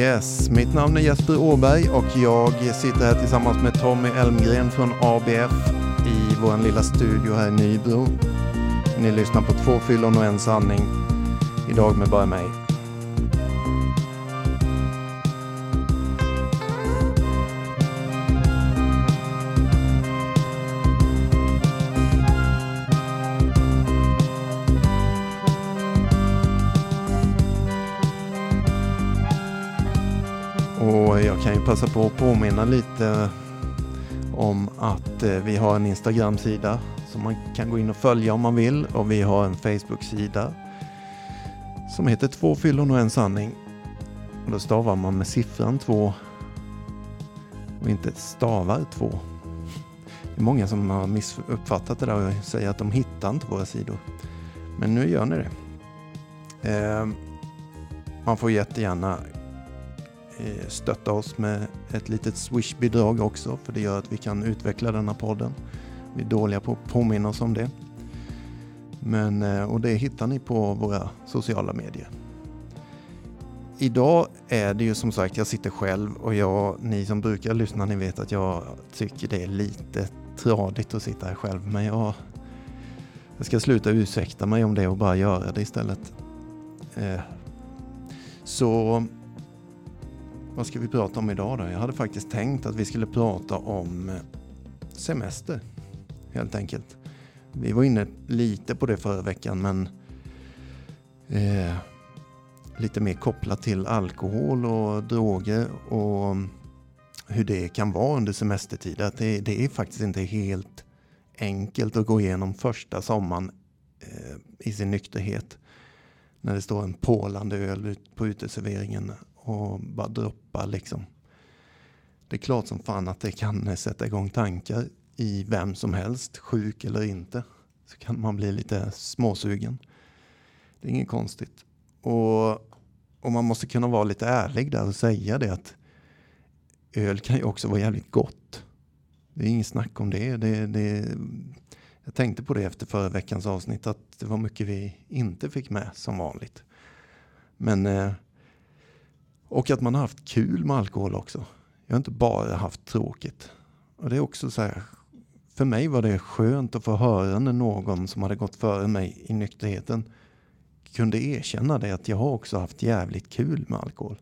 Yes, mitt namn är Jesper Åberg och jag sitter här tillsammans med Tommy Elmgren från ABF i vår lilla studio här i Nybro. Ni lyssnar på två fyllon och en sanning. Idag med bara mig. Och jag kan ju passa på att påminna lite om att eh, vi har en Instagram-sida som man kan gå in och följa om man vill och vi har en Facebook-sida som heter Två fyllon och en sanning. Och då stavar man med siffran två och inte stavar två. Det är många som har missuppfattat det där och säger att de hittar inte våra sidor. Men nu gör ni det. Eh, man får jättegärna Eh, stötta oss med ett litet Swish-bidrag också för det gör att vi kan utveckla denna podden. Vi är dåliga på att påminna oss om det. Men, eh, och det hittar ni på våra sociala medier. Idag är det ju som sagt, jag sitter själv och jag, ni som brukar lyssna, ni vet att jag tycker det är lite tradigt att sitta här själv. Men jag, jag ska sluta ursäkta mig om det och bara göra det istället. Eh, så vad ska vi prata om idag då? Jag hade faktiskt tänkt att vi skulle prata om eh, semester, helt enkelt. Vi var inne lite på det förra veckan, men eh, lite mer kopplat till alkohol och droger och mm, hur det kan vara under semestertid. Att det, det är faktiskt inte helt enkelt att gå igenom första sommaren eh, i sin nykterhet. När det står en pålande öl på uteserveringen och bara droppa liksom. Det är klart som fan att det kan sätta igång tankar i vem som helst, sjuk eller inte. Så kan man bli lite småsugen. Det är inget konstigt. Och, och man måste kunna vara lite ärlig där och säga det att öl kan ju också vara jävligt gott. Det är inget snack om det. det, det jag tänkte på det efter förra veckans avsnitt att det var mycket vi inte fick med som vanligt. Men eh, och att man har haft kul med alkohol också. Jag har inte bara haft tråkigt. Och det är också så här, för mig var det skönt att få höra när någon som hade gått före mig i nykterheten kunde erkänna det att jag har också haft jävligt kul med alkohol.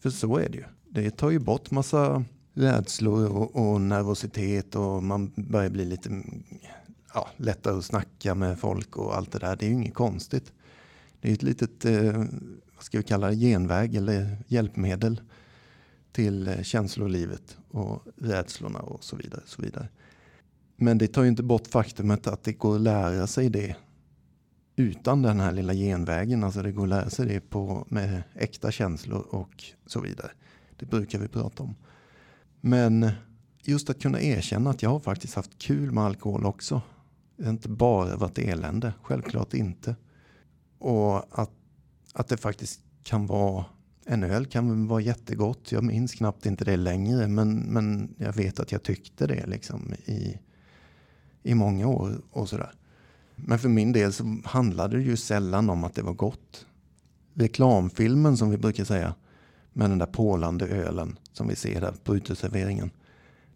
För så är det ju. Det tar ju bort massa rädslor och, och nervositet och man börjar bli lite ja, lättare att snacka med folk och allt det där. Det är ju inget konstigt. Det är ett litet eh, vad ska vi kalla det, genväg eller hjälpmedel till eh, känslolivet och rädslorna och så vidare. Så vidare. Men det tar ju inte bort faktumet att det går att lära sig det utan den här lilla genvägen. Alltså det går att lära sig det på, med äkta känslor och så vidare. Det brukar vi prata om. Men just att kunna erkänna att jag har faktiskt haft kul med alkohol också. Det har inte bara varit elände, självklart inte. Och att att det faktiskt kan vara en öl kan vara jättegott. Jag minns knappt inte det längre, men, men jag vet att jag tyckte det liksom i, i många år och sådär. Men för min del så handlade det ju sällan om att det var gott. Reklamfilmen som vi brukar säga med den där pålande ölen som vi ser där på uteserveringen.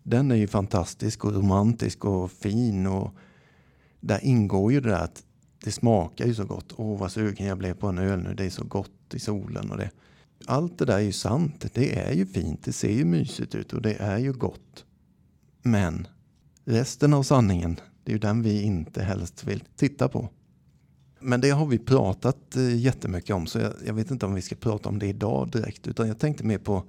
Den är ju fantastisk och romantisk och fin och där ingår ju det där att det smakar ju så gott. Åh, vad sugen jag blev på en öl nu. Det är så gott i solen och det. Allt det där är ju sant. Det är ju fint. Det ser ju mysigt ut och det är ju gott. Men resten av sanningen, det är ju den vi inte helst vill titta på. Men det har vi pratat eh, jättemycket om så jag, jag vet inte om vi ska prata om det idag direkt utan jag tänkte mer på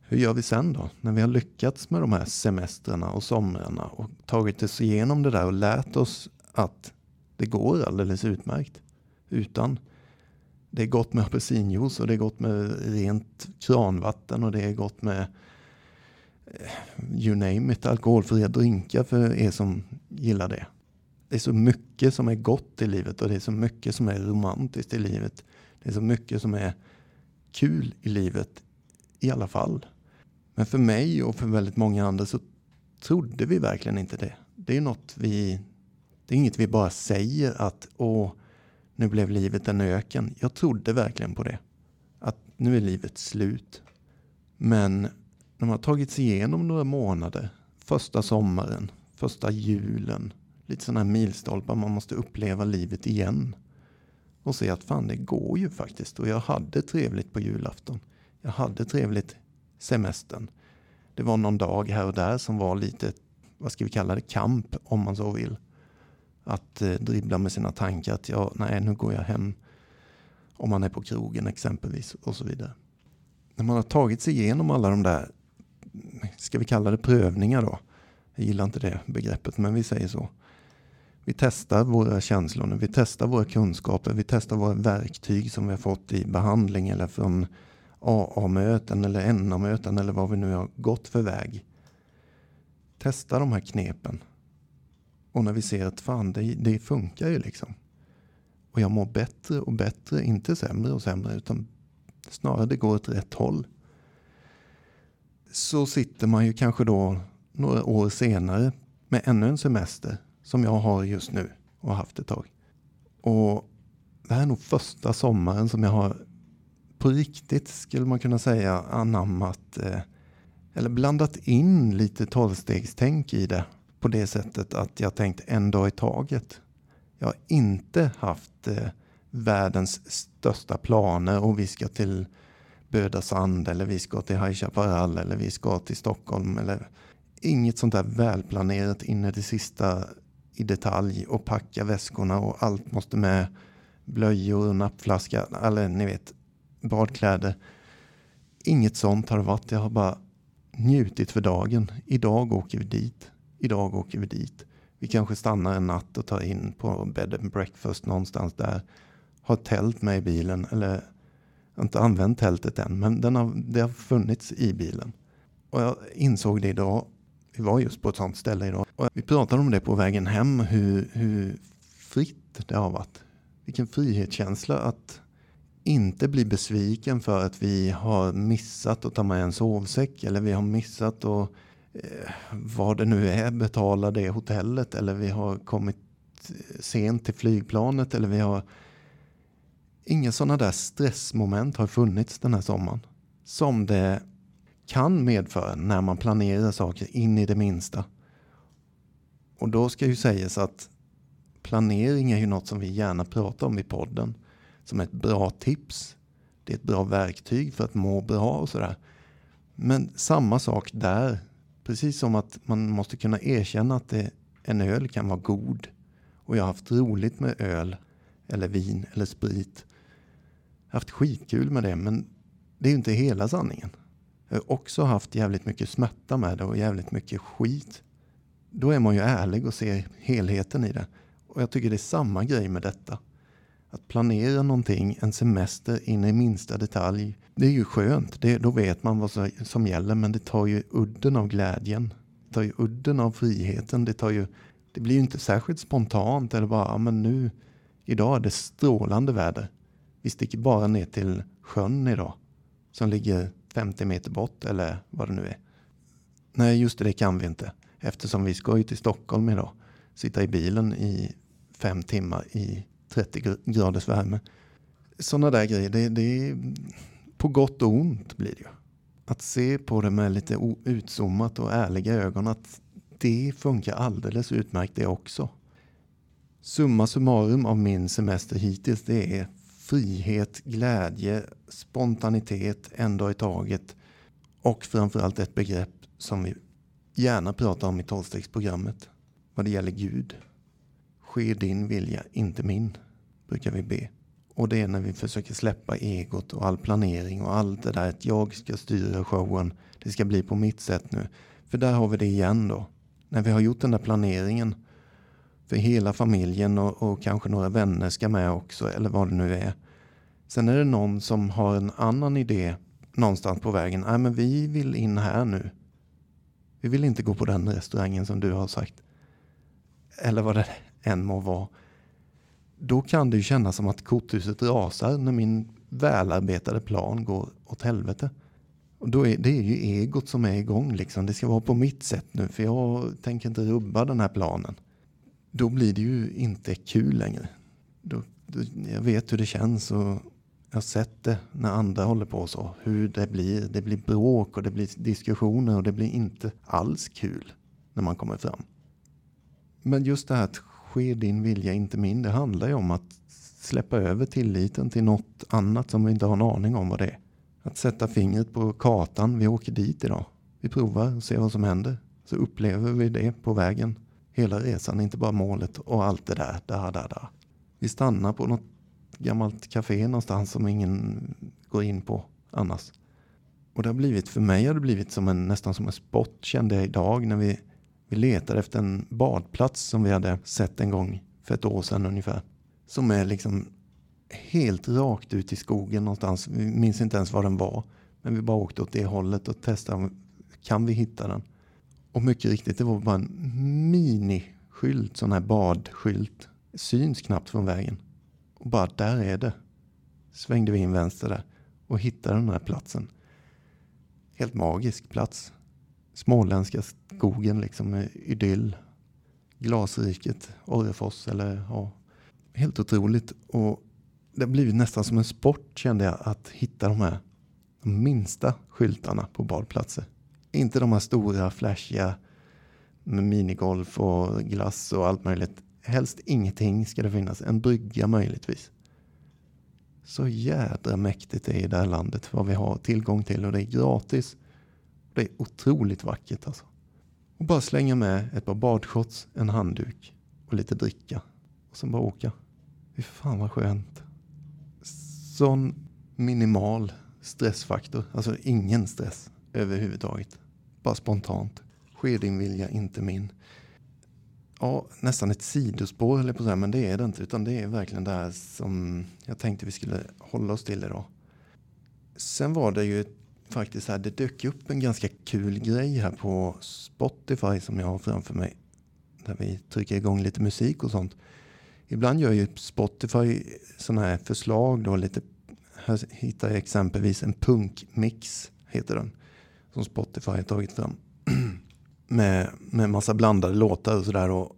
hur gör vi sen då? När vi har lyckats med de här semestrarna och somrarna och tagit oss igenom det där och lärt oss att det går alldeles utmärkt utan. Det är gott med apelsinjuice och det är gott med rent kranvatten och det är gott med eh, you name it, alkoholfria drinkar för er som gillar det. Det är så mycket som är gott i livet och det är så mycket som är romantiskt i livet. Det är så mycket som är kul i livet i alla fall. Men för mig och för väldigt många andra så trodde vi verkligen inte det. Det är något vi det är inget vi bara säger att åh, nu blev livet en öken. Jag trodde verkligen på det. Att nu är livet slut. Men när man har tagit sig igenom några månader, första sommaren, första julen, lite sådana här milstolpar man måste uppleva livet igen. Och se att fan det går ju faktiskt. Och jag hade trevligt på julafton. Jag hade trevligt semestern. Det var någon dag här och där som var lite, vad ska vi kalla det, kamp om man så vill. Att eh, dribbla med sina tankar att ja, nej nu går jag hem. Om man är på krogen exempelvis och så vidare. När man har tagit sig igenom alla de där, ska vi kalla det prövningar då. Jag gillar inte det begreppet men vi säger så. Vi testar våra känslor, vi testar våra kunskaper, vi testar våra verktyg som vi har fått i behandling eller från AA-möten eller NA-möten eller vad vi nu har gått för väg. Testa de här knepen. Och när vi ser att fan, det, det funkar ju liksom. Och jag mår bättre och bättre, inte sämre och sämre, utan snarare det går åt rätt håll. Så sitter man ju kanske då några år senare med ännu en semester som jag har just nu och har haft ett tag. Och det här är nog första sommaren som jag har på riktigt skulle man kunna säga anammat eh, eller blandat in lite tolvstegstänk i det på det sättet att jag tänkt en dag i taget. Jag har inte haft eh, världens största planer och vi ska till Böda Sand eller vi ska till High Chaparral eller vi ska till Stockholm eller inget sånt där välplanerat in i det sista i detalj och packa väskorna och allt måste med blöjor och nappflaska, eller ni vet badkläder. Inget sånt har det varit. Jag har bara njutit för dagen. Idag åker vi dit. Idag åker vi dit. Vi kanske stannar en natt och tar in på bed and breakfast någonstans där. Har tält med i bilen eller inte använt tältet än men den har, det har funnits i bilen. Och jag insåg det idag. Vi var just på ett sånt ställe idag. Och vi pratade om det på vägen hem hur, hur fritt det har varit. Vilken frihetskänsla att inte bli besviken för att vi har missat att ta med en sovsäck eller vi har missat att eh, vad det nu är betala det hotellet eller vi har kommit eh, sent till flygplanet eller vi har inga sådana där stressmoment har funnits den här sommaren som det kan medföra när man planerar saker in i det minsta. Och då ska ju sägas att planering är ju något som vi gärna pratar om i podden som ett bra tips. Det är ett bra verktyg för att må bra och sådär. Men samma sak där. Precis som att man måste kunna erkänna att det, en öl kan vara god. Och jag har haft roligt med öl eller vin eller sprit. Jag har haft skitkul med det men det är ju inte hela sanningen. Jag har också haft jävligt mycket smärta med det och jävligt mycket skit. Då är man ju ärlig och ser helheten i det. Och jag tycker det är samma grej med detta. Att planera någonting, en semester in i minsta detalj, det är ju skönt. Det, då vet man vad som gäller men det tar ju udden av glädjen. Det tar ju udden av friheten. Det, tar ju, det blir ju inte särskilt spontant eller bara, ja, men nu, idag är det strålande väder. Vi sticker bara ner till sjön idag som ligger 50 meter bort eller vad det nu är. Nej, just det, det kan vi inte eftersom vi ska ju till Stockholm idag. Sitta i bilen i fem timmar i 30 graders värme. Sådana där grejer, det, det är på gott och ont blir det ju. Att se på det med lite utzoomat och ärliga ögon att det funkar alldeles utmärkt det också. Summa summarum av min semester hittills det är frihet, glädje, spontanitet, en dag i taget och framförallt ett begrepp som vi gärna pratar om i tolvstegsprogrammet vad det gäller Gud. Ske din vilja, inte min, brukar vi be. Och det är när vi försöker släppa egot och all planering och allt det där att jag ska styra showen. Det ska bli på mitt sätt nu. För där har vi det igen då. När vi har gjort den där planeringen för hela familjen och, och kanske några vänner ska med också eller vad det nu är. Sen är det någon som har en annan idé någonstans på vägen. Nej, men vi vill in här nu. Vi vill inte gå på den restaurangen som du har sagt. Eller vad det är än må vara. Då kan det ju kännas som att korthuset rasar när min välarbetade plan går åt helvete. Och då är, det är ju egot som är igång. Liksom. Det ska vara på mitt sätt nu för jag tänker inte rubba den här planen. Då blir det ju inte kul längre. Då, då, jag vet hur det känns och Jag har sett det när andra håller på så. Hur det blir. Det blir bråk och det blir diskussioner och det blir inte alls kul när man kommer fram. Men just det här att ske din vilja, inte min. Det handlar ju om att släppa över tilliten till något annat som vi inte har en aning om vad det är. Att sätta fingret på kartan. Vi åker dit idag. Vi provar och ser vad som händer. Så upplever vi det på vägen. Hela resan, inte bara målet och allt det där. där, där, där. Vi stannar på något gammalt café någonstans som ingen går in på annars. Och det har blivit, för mig har det blivit som en, nästan som en sport kände jag idag när vi, vi letade efter en badplats som vi hade sett en gång för ett år sedan ungefär. Som är liksom helt rakt ut i skogen någonstans. Vi minns inte ens var den var. Men vi bara åkte åt det hållet och testade. Kan vi hitta den? Och mycket riktigt, det var bara en miniskylt, sån här badskylt. Syns knappt från vägen. Och bara där är det. Svängde vi in vänster där och hittade den här platsen. Helt magisk plats. Småländska skogen liksom med idyll. Glasriket, Orrefors eller ja. Helt otroligt. Och det har blivit nästan som en sport kände jag att hitta de här de minsta skyltarna på badplatser. Inte de här stora flashiga med minigolf och glass och allt möjligt. Helst ingenting ska det finnas. En brygga möjligtvis. Så jädra mäktigt det är i det här landet vad vi har tillgång till och det är gratis. Det är otroligt vackert alltså. Och bara slänga med ett par badshorts, en handduk och lite dricka. Och sen bara åka. Fy fan vad skönt. Sån minimal stressfaktor. Alltså ingen stress överhuvudtaget. Bara spontant. Sker din vilja, inte min. Ja, nästan ett sidospår höll jag på att säga, men det är det inte. Utan det är verkligen det här som jag tänkte vi skulle hålla oss till idag. Sen var det ju faktiskt här, det dök upp en ganska kul grej här på Spotify som jag har framför mig. Där vi trycker igång lite musik och sånt. Ibland gör ju Spotify sådana här förslag då lite. Här hittar jag exempelvis en punkmix, heter den. Som Spotify har tagit fram. med, med massa blandade låtar och sådär.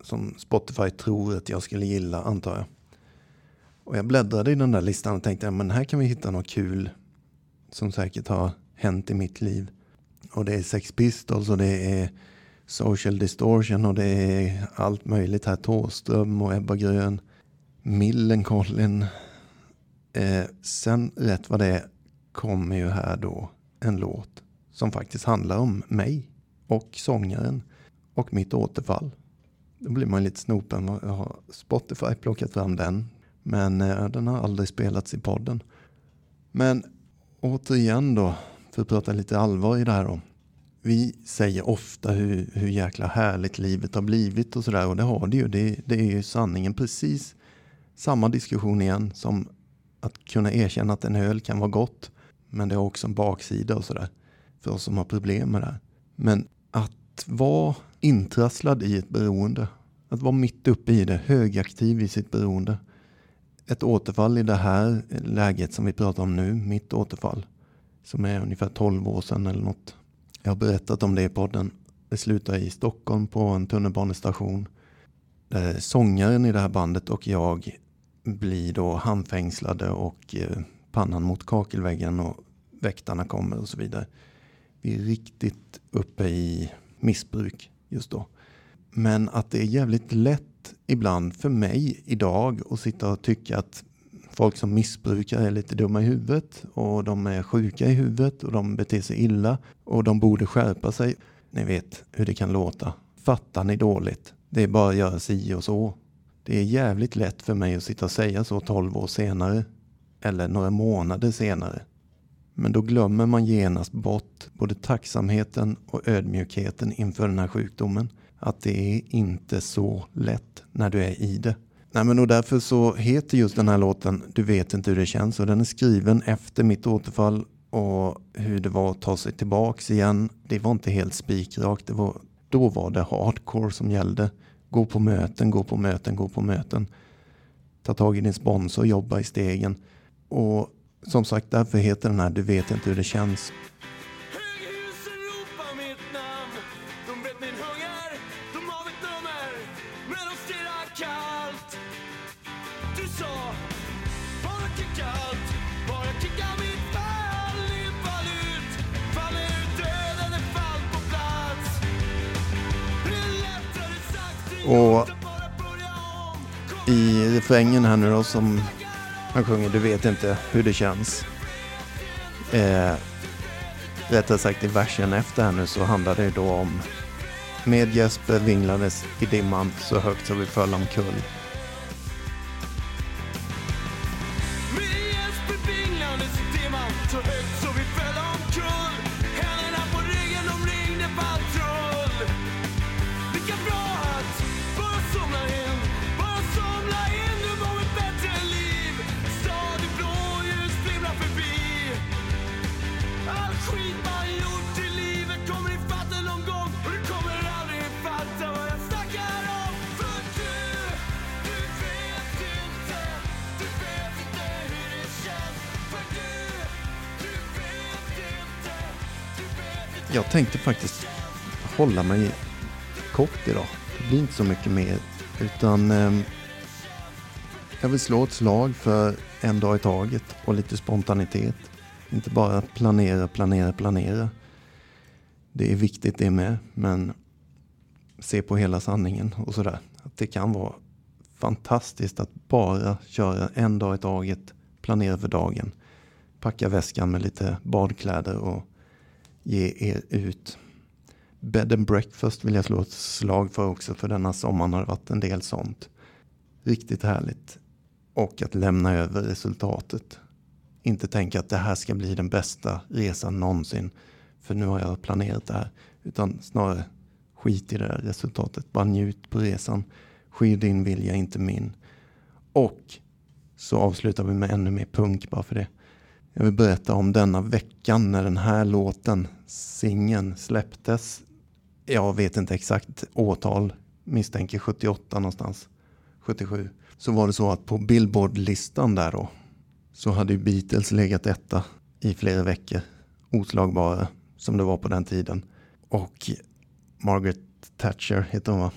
Som Spotify tror att jag skulle gilla, antar jag. Och jag bläddrade i den där listan och tänkte, men här kan vi hitta något kul. Som säkert har hänt i mitt liv. Och det är Sex Pistols och det är Social Distortion och det är allt möjligt här. Tåström och Ebba Grön. Millencolin. Eh, sen rätt vad det är kommer ju här då en låt som faktiskt handlar om mig och sångaren och mitt återfall. Då blir man lite snopen. Jag har Spotify plockat fram den. Men eh, den har aldrig spelats i podden. Men återigen då, för att prata lite allvar i det här då. Vi säger ofta hur, hur jäkla härligt livet har blivit och sådär. Och det har det ju. Det, det är ju sanningen. Precis samma diskussion igen som att kunna erkänna att en öl kan vara gott. Men det har också en baksida och sådär. För oss som har problem med det här. Men att vara intrasslad i ett beroende. Att vara mitt uppe i det, högaktiv i sitt beroende. Ett återfall i det här läget som vi pratar om nu, mitt återfall. Som är ungefär 12 år sedan eller något. Jag har berättat om det i podden. Det slutar i Stockholm på en tunnelbanestation. Där sångaren i det här bandet och jag blir då handfängslade och eh, pannan mot kakelväggen och väktarna kommer och så vidare. Vi är riktigt uppe i missbruk just då. Men att det är jävligt lätt ibland för mig idag att sitta och tycka att folk som missbrukar är lite dumma i huvudet och de är sjuka i huvudet och de beter sig illa och de borde skärpa sig. Ni vet hur det kan låta. Fattar ni dåligt? Det är bara att göra si och så. Det är jävligt lätt för mig att sitta och säga så 12 år senare. Eller några månader senare. Men då glömmer man genast bort både tacksamheten och ödmjukheten inför den här sjukdomen. Att det är inte så lätt när du är i det. Nej, men och därför så heter just den här låten Du vet inte hur det känns och den är skriven efter mitt återfall och hur det var att ta sig tillbaks igen. Det var inte helt spikrakt. Var, då var det hardcore som gällde. Gå på möten, gå på möten, gå på möten. Ta tag i din sponsor, jobba i stegen. Och som sagt, därför heter den här Du vet inte hur det känns. De vet min hunger, de har mitt nummer, men de stirrar kallt. Du sa, bara kicka allt, bara kicka mitt fall, limpar ut. Faller ut, döden är fall på plats. Hur lättare sagt, och i refrängen här nu då som han sjunger Du vet inte hur det känns. Eh, rättare sagt i versen efter här nu så handlar det då om med Jesper vinglades i dimman så högt så vi föll omkull. Jag tänkte faktiskt hålla mig kort idag. Det blir inte så mycket mer. Utan eh, jag vill slå ett slag för en dag i taget och lite spontanitet. Inte bara planera, planera, planera. Det är viktigt det med, men se på hela sanningen och sådär. Att det kan vara fantastiskt att bara köra en dag i taget, planera för dagen. Packa väskan med lite badkläder och ge er ut. Bed and breakfast vill jag slå ett slag för också, för denna sommaren har det varit en del sånt. Riktigt härligt. Och att lämna över resultatet. Inte tänka att det här ska bli den bästa resan någonsin, för nu har jag planerat det här. Utan snarare skit i det här resultatet. Bara njut på resan. Sky din vilja, inte min. Och så avslutar vi med ännu mer punk bara för det. Jag vill berätta om denna veckan när den här låten, singeln, släpptes. Jag vet inte exakt årtal, misstänker 78 någonstans, 77. Så var det så att på Billboard-listan där då, så hade ju Beatles legat etta i flera veckor. Oslagbara, som det var på den tiden. Och Margaret Thatcher heter hon va?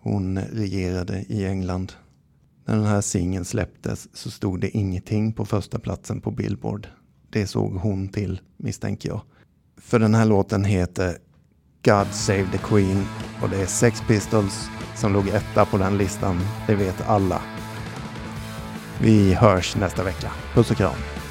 Hon regerade i England. När den här singeln släpptes så stod det ingenting på första platsen på Billboard. Det såg hon till, misstänker jag. För den här låten heter God Save the Queen och det är Sex Pistols som låg etta på den listan. Det vet alla. Vi hörs nästa vecka. Puss och kram.